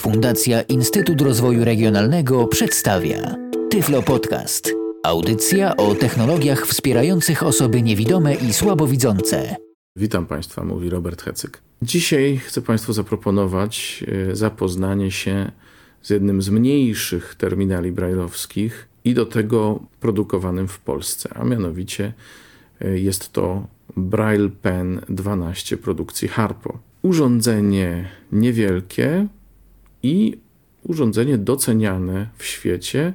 Fundacja Instytut Rozwoju Regionalnego przedstawia Tyflo Podcast. Audycja o technologiach wspierających osoby niewidome i słabowidzące. Witam Państwa, mówi Robert Hecyk. Dzisiaj chcę Państwu zaproponować e, zapoznanie się z jednym z mniejszych terminali brajlowskich i do tego produkowanym w Polsce, a mianowicie e, jest to Braille Pen 12 produkcji Harpo. Urządzenie niewielkie i urządzenie doceniane w świecie,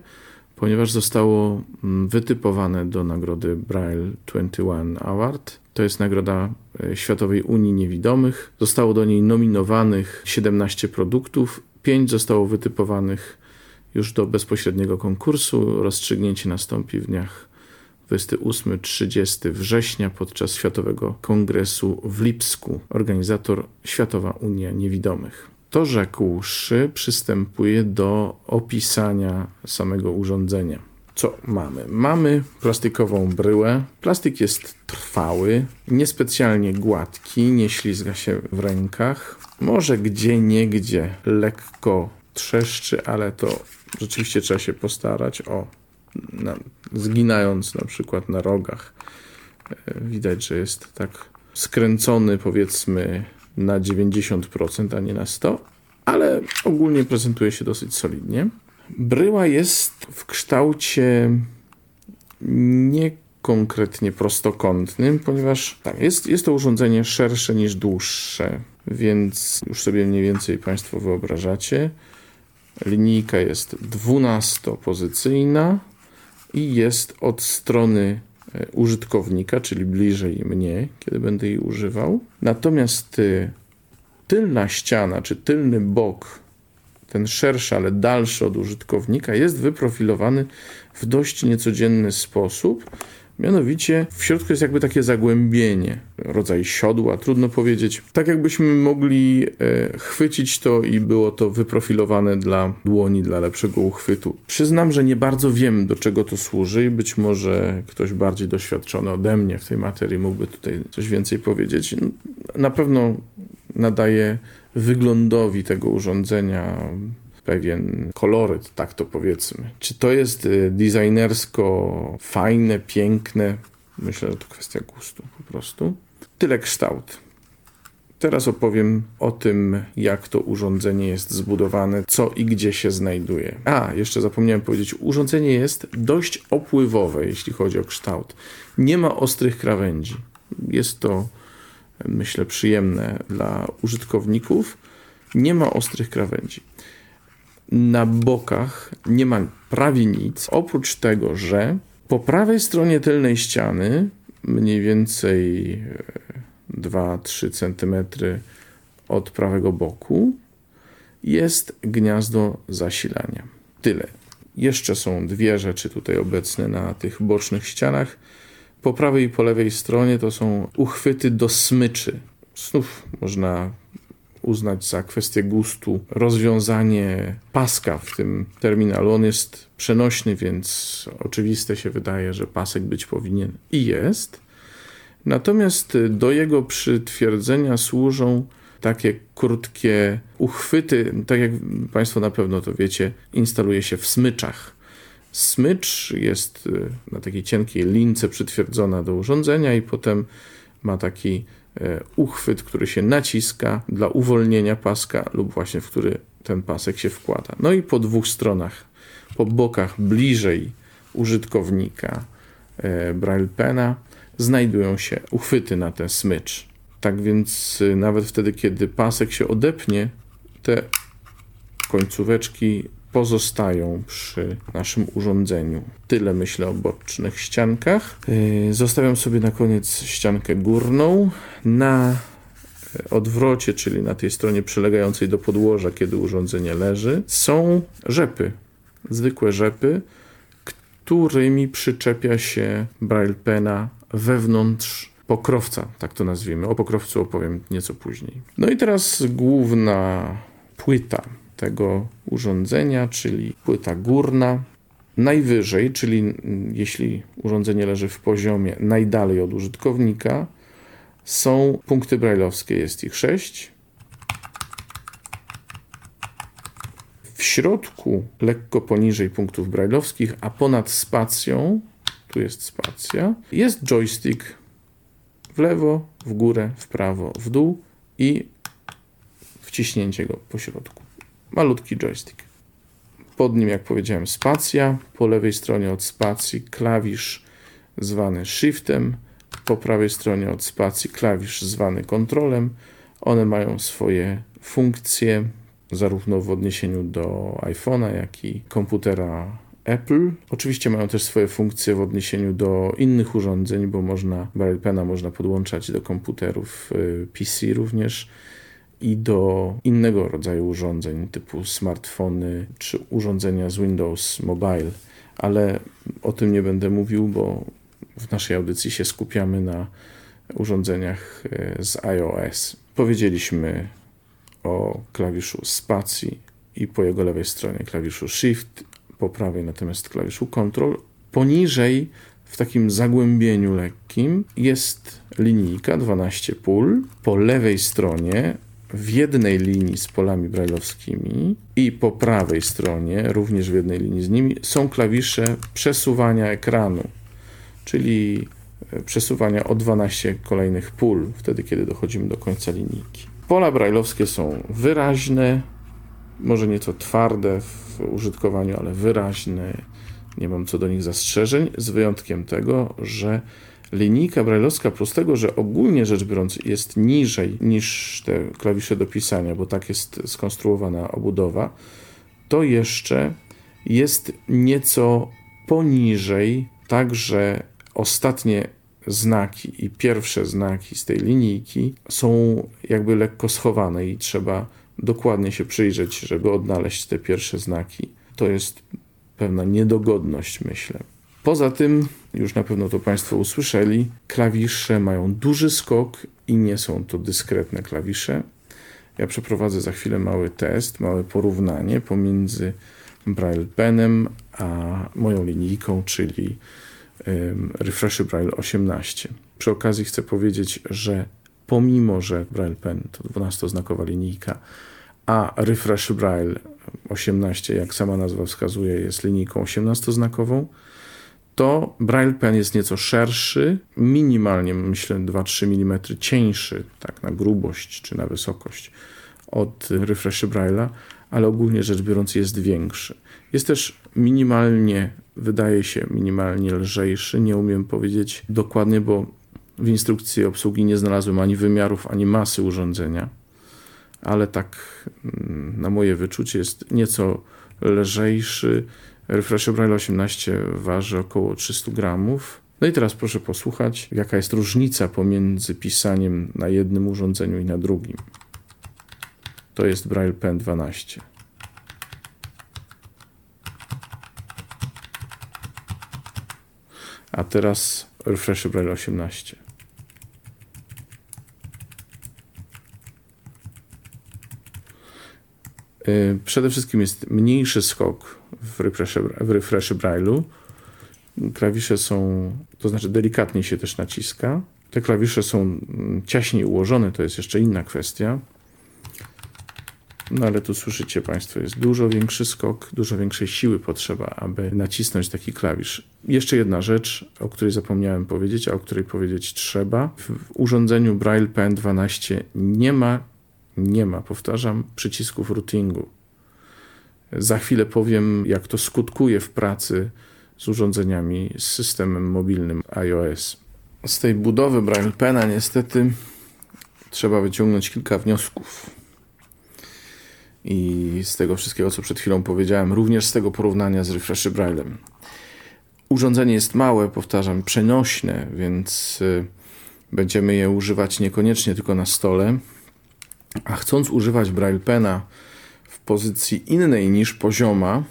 ponieważ zostało mm, wytypowane do nagrody Braille 21 Award. To jest nagroda e, Światowej Unii Niewidomych. Zostało do niej nominowanych 17 produktów, 5 zostało wytypowanych już do bezpośredniego konkursu. Rozstrzygnięcie nastąpi w dniach 28-30 września podczas Światowego Kongresu w Lipsku, organizator Światowa Unia Niewidomych. To rzekłszy, przystępuje do opisania samego urządzenia. Co mamy? Mamy plastikową bryłę. Plastik jest trwały, niespecjalnie gładki, nie ślizga się w rękach. Może gdzie niegdzie lekko trzeszczy, ale to rzeczywiście trzeba się postarać. O, na, zginając na przykład na rogach, e, widać, że jest tak skręcony powiedzmy na 90%, a nie na 100%, ale ogólnie prezentuje się dosyć solidnie. Bryła jest w kształcie nie konkretnie prostokątnym, ponieważ tak, jest, jest to urządzenie szersze niż dłuższe, więc już sobie mniej więcej Państwo wyobrażacie. Linijka jest 12-pozycyjna i jest od strony użytkownika, czyli bliżej mnie, kiedy będę jej używał. Natomiast e, tylna ściana, czy tylny bok, ten szerszy, ale dalszy od użytkownika, jest wyprofilowany w dość niecodzienny sposób Mianowicie w środku jest jakby takie zagłębienie, rodzaj siodła, trudno powiedzieć. Tak jakbyśmy mogli e, chwycić to i było to wyprofilowane dla dłoni, dla lepszego uchwytu. Przyznam, że nie bardzo wiem, do czego to służy i być może ktoś bardziej doświadczony ode mnie w tej materii mógłby tutaj coś więcej powiedzieć. Na pewno nadaje wyglądowi tego urządzenia pewien koloryt, tak to powiedzmy. Czy to jest y, designersko fajne, piękne? Myślę, że to kwestia gustu po prostu. Tyle kształt. Teraz opowiem o tym, jak to urządzenie jest zbudowane, co i gdzie się znajduje. A, jeszcze zapomniałem powiedzieć, urządzenie jest dość opływowe, jeśli chodzi o kształt. Nie ma ostrych krawędzi. Jest to, myślę, przyjemne dla użytkowników. Nie ma ostrych krawędzi na bokach nie ma prawie nic, oprócz tego, że po prawej stronie tylnej ściany, mniej więcej 2-3 e, cm od prawego boku, jest gniazdo zasilania. Tyle. Jeszcze są dwie rzeczy tutaj obecne na tych bocznych ścianach. Po prawej i po lewej stronie to są uchwyty do smyczy. Znów można uznać za kwestię gustu rozwiązanie paska w tym terminalu. On jest przenośny, więc oczywiste się wydaje, że pasek być powinien i jest. Natomiast do jego przytwierdzenia służą takie krótkie uchwyty, tak jak Państwo na pewno to wiecie, instaluje się w smyczach. Smycz jest na takiej cienkiej lince przytwierdzona do urządzenia i potem ma taki uchwyt, który się naciska dla uwolnienia paska lub właśnie w który ten pasek się wkłada. No i po dwóch stronach, po bokach bliżej użytkownika e, Braille Pena znajdują się uchwyty na ten smycz. Tak więc e, nawet wtedy, kiedy pasek się odepnie, te końcóweczki pozostają przy naszym urządzeniu. Tyle myślę o bocznych ściankach. Yy, zostawiam sobie na koniec ściankę górną. Na odwrocie, czyli na tej stronie przylegającej do podłoża, kiedy urządzenie leży, są rzepy. Zwykłe rzepy, którymi przyczepia się braille pena wewnątrz pokrowca, tak to nazwijmy. O pokrowcu opowiem nieco później. No i teraz główna płyta tego urządzenia, czyli płyta górna. Najwyżej, czyli jeśli urządzenie leży w poziomie najdalej od użytkownika, są punkty brajlowskie. Jest ich sześć. W środku, lekko poniżej punktów brajlowskich, a ponad spacją, tu jest spacja, jest joystick w lewo, w górę, w prawo, w dół i wciśnięcie go po środku. Malutki joystick. Pod nim, jak powiedziałem, spacja. Po lewej stronie od spacji klawisz zwany Shiftem. Po prawej stronie od spacji klawisz zwany Kontrolem. One mają swoje funkcje, zarówno w odniesieniu do iPhone'a, jak i komputera Apple. Oczywiście mają też swoje funkcje w odniesieniu do innych urządzeń, bo można Braille Pena można podłączać do komputerów y, PC również i do innego rodzaju urządzeń typu smartfony czy urządzenia z Windows Mobile, ale o tym nie będę mówił, bo w naszej audycji się skupiamy na urządzeniach y, z iOS. Powiedzieliśmy o klawiszu spacji i po jego lewej stronie klawiszu Shift, po prawej natomiast klawiszu Control. Poniżej, w takim zagłębieniu lekkim, jest linijka 12 pól. Po lewej stronie w jednej linii z polami brajlowskimi i po prawej stronie, również w jednej linii z nimi, są klawisze przesuwania ekranu, czyli e, przesuwania o 12 kolejnych pól, wtedy kiedy dochodzimy do końca linijki. Pola brajlowskie są wyraźne, może nieco twarde w użytkowaniu, ale wyraźne. Nie mam co do nich zastrzeżeń, z wyjątkiem tego, że linijka brajlowska, plus tego, że ogólnie rzecz biorąc jest niżej niż te klawisze do pisania, bo tak jest skonstruowana obudowa, to jeszcze jest nieco poniżej, także ostatnie znaki i pierwsze znaki z tej linijki są jakby lekko schowane i trzeba dokładnie się przyjrzeć, żeby odnaleźć te pierwsze znaki. To jest pewna niedogodność, myślę. Poza tym, już na pewno to Państwo usłyszeli, klawisze mają duży skok i nie są to dyskretne klawisze. Ja przeprowadzę za chwilę mały test, małe porównanie pomiędzy Braille Penem a moją linijką, czyli Refresh Braille 18. Przy okazji chcę powiedzieć, że pomimo, że Braille Pen to 12-znakowa linijka, a Refresh Braille 18, jak sama nazwa wskazuje, jest linijką 18-znakową, to Braille Pen jest nieco szerszy, minimalnie, myślę, 2-3 mm cieńszy, tak na grubość czy na wysokość od Refresh Braille'a, ale ogólnie rzecz biorąc jest większy. Jest też minimalnie, wydaje się, minimalnie lżejszy. Nie umiem powiedzieć dokładnie, bo w instrukcji obsługi nie znalazłem ani wymiarów, ani masy urządzenia, ale tak mm, na moje wyczucie jest nieco lżejszy. Refresh Braille 18 waży około 300 gramów. No i teraz proszę posłuchać, jaka jest różnica pomiędzy pisaniem na jednym urządzeniu i na drugim. To jest Braille Pen 12. A teraz Refresh Braille 18. Y, przede wszystkim jest mniejszy skok w refresh, w Braille'u. Klawisze są, to znaczy delikatniej się też naciska. Te klawisze są mm, ciaśniej ułożone, to jest jeszcze inna kwestia. No ale tu słyszycie Państwo, jest dużo większy skok, dużo większej siły potrzeba, aby nacisnąć taki klawisz. Jeszcze jedna rzecz, o której zapomniałem powiedzieć, a o której powiedzieć trzeba. W urządzeniu Braille Pen 12 nie ma, nie ma, powtarzam, przycisków routingu. Za chwilę powiem, jak to skutkuje w pracy z urządzeniami z systemem mobilnym iOS. Z tej budowy Braille Pena niestety trzeba wyciągnąć kilka wniosków i z tego wszystkiego, co przed chwilą powiedziałem, również z tego porównania z Refresh Braillem. Urządzenie jest małe, powtarzam, przenośne, więc y, będziemy je używać niekoniecznie tylko na stole, a chcąc używać Braille Pena pozycji innej niż pozioma,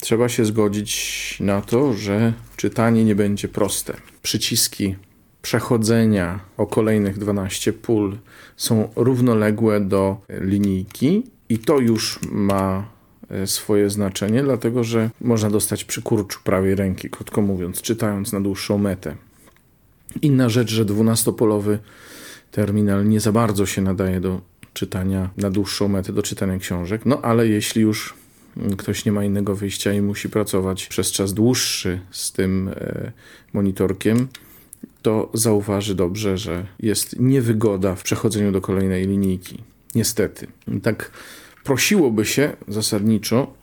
trzeba się zgodzić na to, że czytanie nie będzie proste. Przyciski przechodzenia o kolejnych 12 pól są równoległe do linijki i to już ma e, swoje znaczenie, dlatego że można dostać przykurczu prawej ręki, krótko mówiąc, czytając na dłuższą metę. Inna rzecz, że dwunastopolowy terminal nie za bardzo się nadaje do czytania na dłuższą metę, do czytania książek, no ale jeśli już ktoś nie ma innego wyjścia i musi pracować przez czas dłuższy z tym e, monitorkiem, to zauważy dobrze, że jest niewygoda w przechodzeniu do kolejnej linijki. Niestety. Tak prosiłoby się zasadniczo,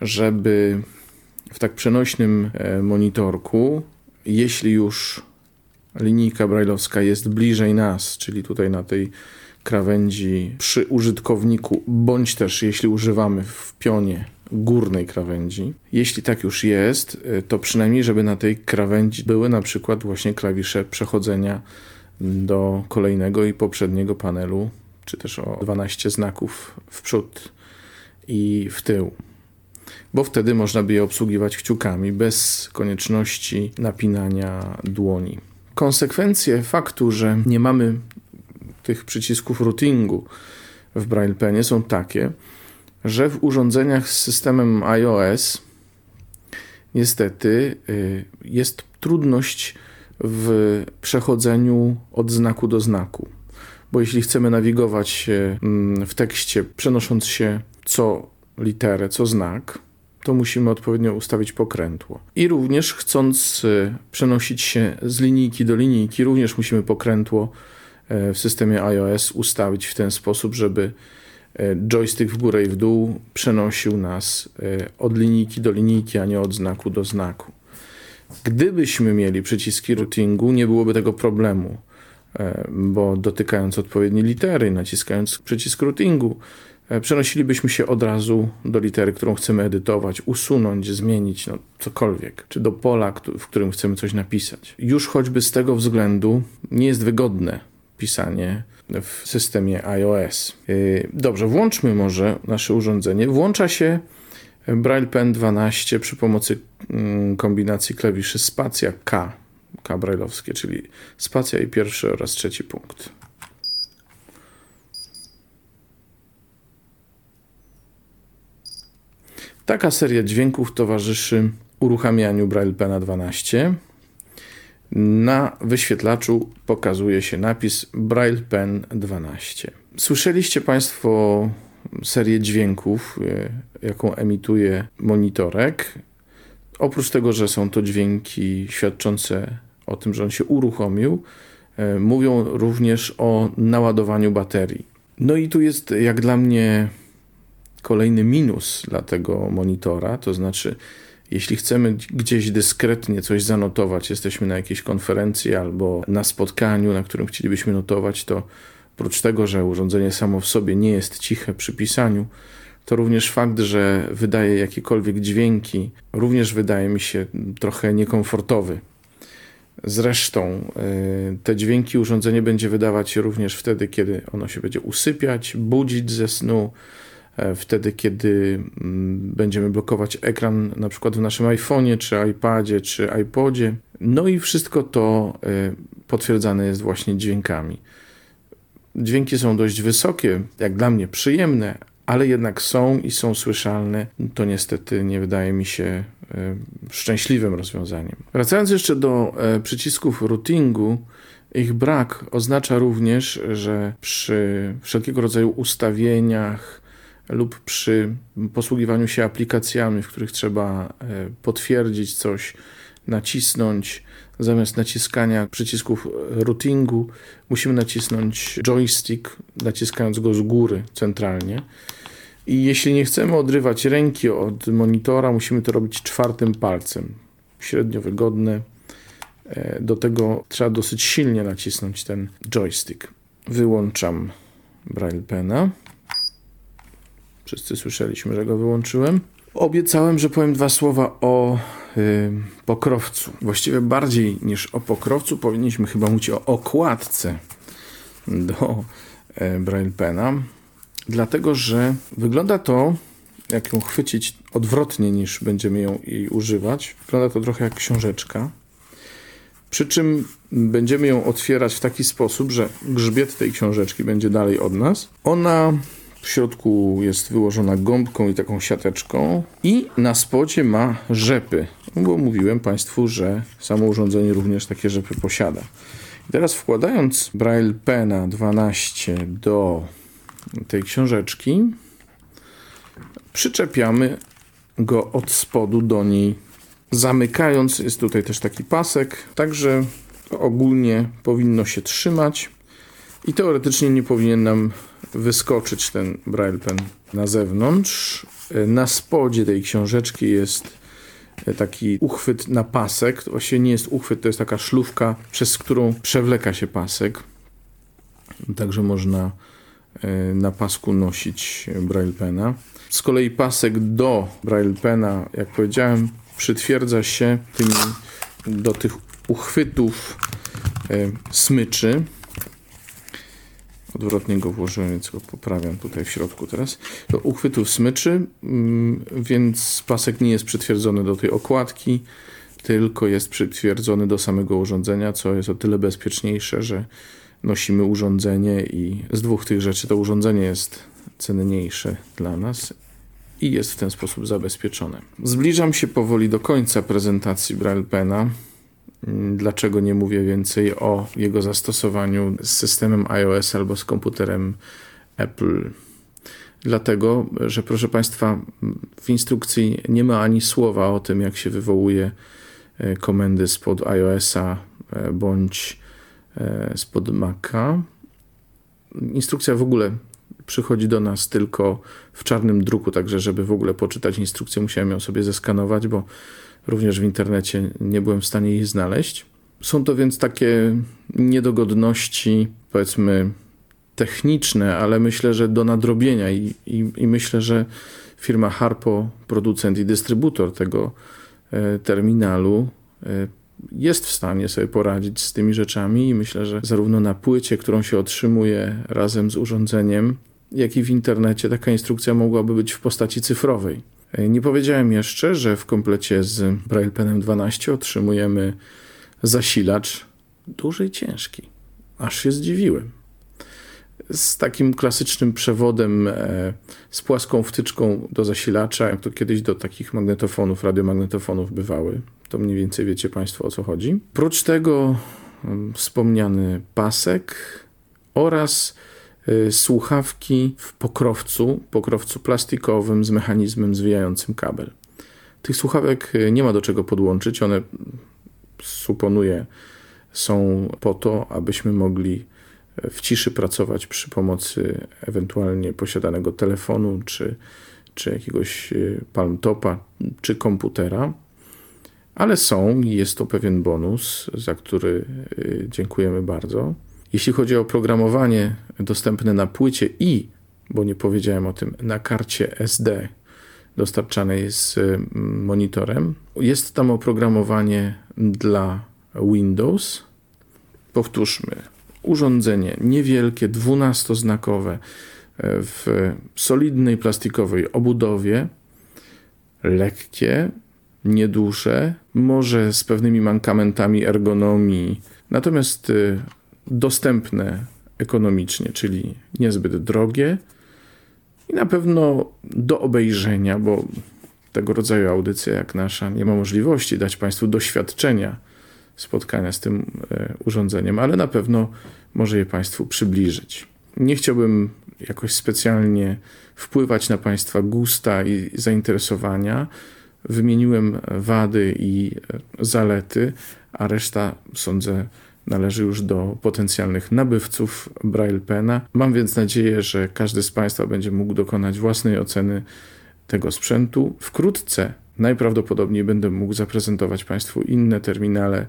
żeby w tak przenośnym e, monitorku, jeśli już linijka brajlowska jest bliżej nas, czyli tutaj na tej krawędzi przy użytkowniku, bądź też jeśli używamy w pionie górnej krawędzi. Jeśli tak już jest, y, to przynajmniej, żeby na tej krawędzi były na przykład właśnie klawisze przechodzenia do kolejnego i poprzedniego panelu, czy też o 12 znaków w przód i w tył. Bo wtedy można by je obsługiwać kciukami bez konieczności napinania dłoni. Konsekwencje faktu, że nie mamy tych przycisków routingu w Braille Penie są takie, że w urządzeniach z systemem iOS niestety y, jest trudność w przechodzeniu od znaku do znaku. Bo jeśli chcemy nawigować mm, w tekście, przenosząc się co literę, co znak, to musimy odpowiednio ustawić pokrętło. I również chcąc y, przenosić się z linijki do linijki, również musimy pokrętło w systemie iOS ustawić w ten sposób, żeby E, joystick w górę i w dół przenosił nas e, od linijki do linijki, a nie od znaku do znaku. Gdybyśmy mieli przyciski routingu, nie byłoby tego problemu, e, bo dotykając odpowiedniej litery, naciskając przycisk routingu, przenosilibyśmy się od razu do litery, którą chcemy edytować, usunąć, zmienić, no cokolwiek, czy do pola, w którym chcemy coś napisać. Już choćby z tego względu nie jest wygodne pisanie w systemie iOS. Y, dobrze, włączmy może nasze urządzenie. Włącza się Braille Pen 12 przy pomocy mm, kombinacji klawiszy spacja K, K brailleowskie, czyli spacja i pierwszy oraz trzeci punkt. Taka seria dźwięków towarzyszy uruchamianiu Braille Pena 12. Na wyświetlaczu pokazuje się napis Braille Pen 12. Słyszeliście Państwo serię dźwięków, e, jaką emituje monitorek. Oprócz tego, że są to dźwięki świadczące o tym, że on się uruchomił, e, mówią również o naładowaniu baterii. No i tu jest, jak dla mnie, kolejny minus dla tego monitora, to znaczy jeśli chcemy gdzieś dyskretnie coś zanotować, jesteśmy na jakiejś konferencji albo na spotkaniu, na którym chcielibyśmy notować, to oprócz tego, że urządzenie samo w sobie nie jest ciche przy pisaniu, to również fakt, że wydaje jakiekolwiek dźwięki, również wydaje mi się trochę niekomfortowy. Zresztą e, te dźwięki urządzenie będzie wydawać również wtedy, kiedy ono się będzie usypiać, budzić ze snu, wtedy, kiedy mm, będziemy blokować ekran na przykład w naszym iPhone'ie, czy iPadzie, czy iPodzie. No i wszystko to e, potwierdzane jest właśnie dźwiękami. Dźwięki są dość wysokie, jak dla mnie przyjemne, ale jednak są i są słyszalne. To niestety nie wydaje mi się e, szczęśliwym rozwiązaniem. Wracając jeszcze do przycisków routingu, ich brak oznacza również, że przy wszelkiego rodzaju ustawieniach, lub przy posługiwaniu się aplikacjami, w których trzeba e, potwierdzić coś, nacisnąć, zamiast naciskania przycisków routingu, musimy nacisnąć joystick, naciskając go z góry centralnie. I jeśli nie chcemy odrywać ręki od monitora, musimy to robić czwartym palcem. Średnio wygodne. E, do tego trzeba dosyć silnie nacisnąć ten joystick. Wyłączam Braille Pena. Wszyscy słyszeliśmy, że go wyłączyłem. Obiecałem, że powiem dwa słowa o y, pokrowcu. Właściwie bardziej niż o pokrowcu powinniśmy chyba mówić o okładce do y, Braille Pena, dlatego że wygląda to, jak ją chwycić odwrotnie niż będziemy ją jej używać. Wygląda to trochę jak książeczka. Przy czym będziemy ją otwierać w taki sposób, że grzbiet tej książeczki będzie dalej od nas. Ona w środku jest wyłożona gąbką i taką siateczką i na spocie ma rzepy, bo mówiłem Państwu, że samo urządzenie również takie rzepy posiada. I teraz wkładając Braille Pena 12 do tej książeczki, przyczepiamy go od spodu do niej zamykając. Jest tutaj też taki pasek, także ogólnie powinno się trzymać i teoretycznie nie powinien nam wyskoczyć ten Braille Pen na zewnątrz. Na spodzie tej książeczki jest taki uchwyt na pasek. To właściwie nie jest uchwyt, to jest taka szlufka, przez którą przewleka się pasek. Także można e, na pasku nosić Braille Pena. Z kolei pasek do Braille Pena, jak powiedziałem, przytwierdza się tymi, do tych uchwytów e, smyczy. Odwrotnie go włożyłem, więc go poprawiam tutaj w środku teraz. Do uchwytów smyczy, mm, więc pasek nie jest przytwierdzony do tej okładki, tylko jest przytwierdzony do samego urządzenia, co jest o tyle bezpieczniejsze, że nosimy urządzenie i z dwóch tych rzeczy to urządzenie jest cenniejsze dla nas i jest w ten sposób zabezpieczone. Zbliżam się powoli do końca prezentacji Braille Pena. Dlaczego nie mówię więcej o jego zastosowaniu z systemem iOS albo z komputerem Apple? Dlatego, że proszę Państwa, w instrukcji nie ma ani słowa o tym, jak się wywołuje e, komendy spod iOS-a e, bądź e, spod Maca. Instrukcja w ogóle przychodzi do nas tylko w czarnym druku, także żeby w ogóle poczytać instrukcję, musiałem ją sobie zeskanować, bo również w internecie nie byłem w stanie jej znaleźć. Są to więc takie niedogodności, powiedzmy, techniczne, ale myślę, że do nadrobienia i, i, i myślę, że firma Harpo, producent i dystrybutor tego e, terminalu, e, jest w stanie sobie poradzić z tymi rzeczami i myślę, że zarówno na płycie, którą się otrzymuje razem z urządzeniem, jak i w internecie taka instrukcja mogłaby być w postaci cyfrowej. E, nie powiedziałem jeszcze, że w komplecie z Braille Penem 12 otrzymujemy zasilacz duży i ciężki. Aż się zdziwiłem. Z takim klasycznym przewodem, e, z płaską wtyczką do zasilacza, jak to kiedyś do takich magnetofonów, radiomagnetofonów bywały. To mniej więcej wiecie Państwo o co chodzi. Prócz tego mm, wspomniany pasek oraz słuchawki w pokrowcu, pokrowcu plastikowym z mechanizmem zwijającym kabel. Tych słuchawek y, nie ma do czego podłączyć, one suponuję są po to, abyśmy mogli y, w ciszy pracować przy pomocy ewentualnie posiadanego telefonu, czy, czy jakiegoś palmtopa, czy komputera. Ale są i jest to pewien bonus, za który dziękujemy bardzo. Jeśli chodzi o oprogramowanie dostępne na płycie i, bo nie powiedziałem o tym, na karcie SD dostarczanej z mm, monitorem, jest tam oprogramowanie dla Windows. Powtórzmy, urządzenie niewielkie, 12-znakowe e, w solidnej plastikowej obudowie, lekkie, nieduże, może z pewnymi mankamentami ergonomii, natomiast e, dostępne ekonomicznie, czyli niezbyt drogie i na pewno do obejrzenia, bo tego rodzaju audycja jak nasza nie ma możliwości dać Państwu doświadczenia spotkania z tym e, urządzeniem, ale na pewno może je Państwu przybliżyć. Nie chciałbym jakoś specjalnie wpływać na Państwa gusta i zainteresowania. Wymieniłem wady i e, zalety, a reszta sądzę należy już do potencjalnych nabywców Braille Pena. Mam więc nadzieję, że każdy z Państwa będzie mógł dokonać własnej oceny tego sprzętu. Wkrótce najprawdopodobniej będę mógł zaprezentować Państwu inne terminale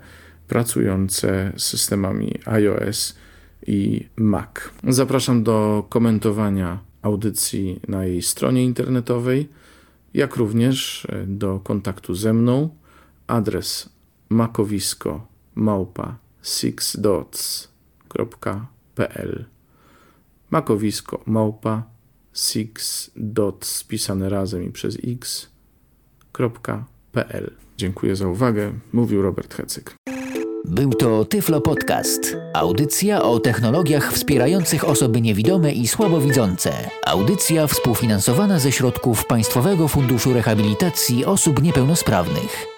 pracujące z systemami iOS i Mac. Zapraszam do komentowania audycji na jej stronie internetowej, jak również do kontaktu ze mną. Adres makowisko małpa sixdots.pl Makowisko małpa six dots spisane razem i przez x.pl Dziękuję za uwagę. Mówił Robert Hecyk. Był to Tyflo Podcast. Audycja o technologiach wspierających osoby niewidome i słabowidzące. Audycja współfinansowana ze środków Państwowego Funduszu Rehabilitacji Osób Niepełnosprawnych.